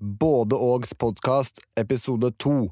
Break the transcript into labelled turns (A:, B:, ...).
A: Både Ågs podkast, episode to.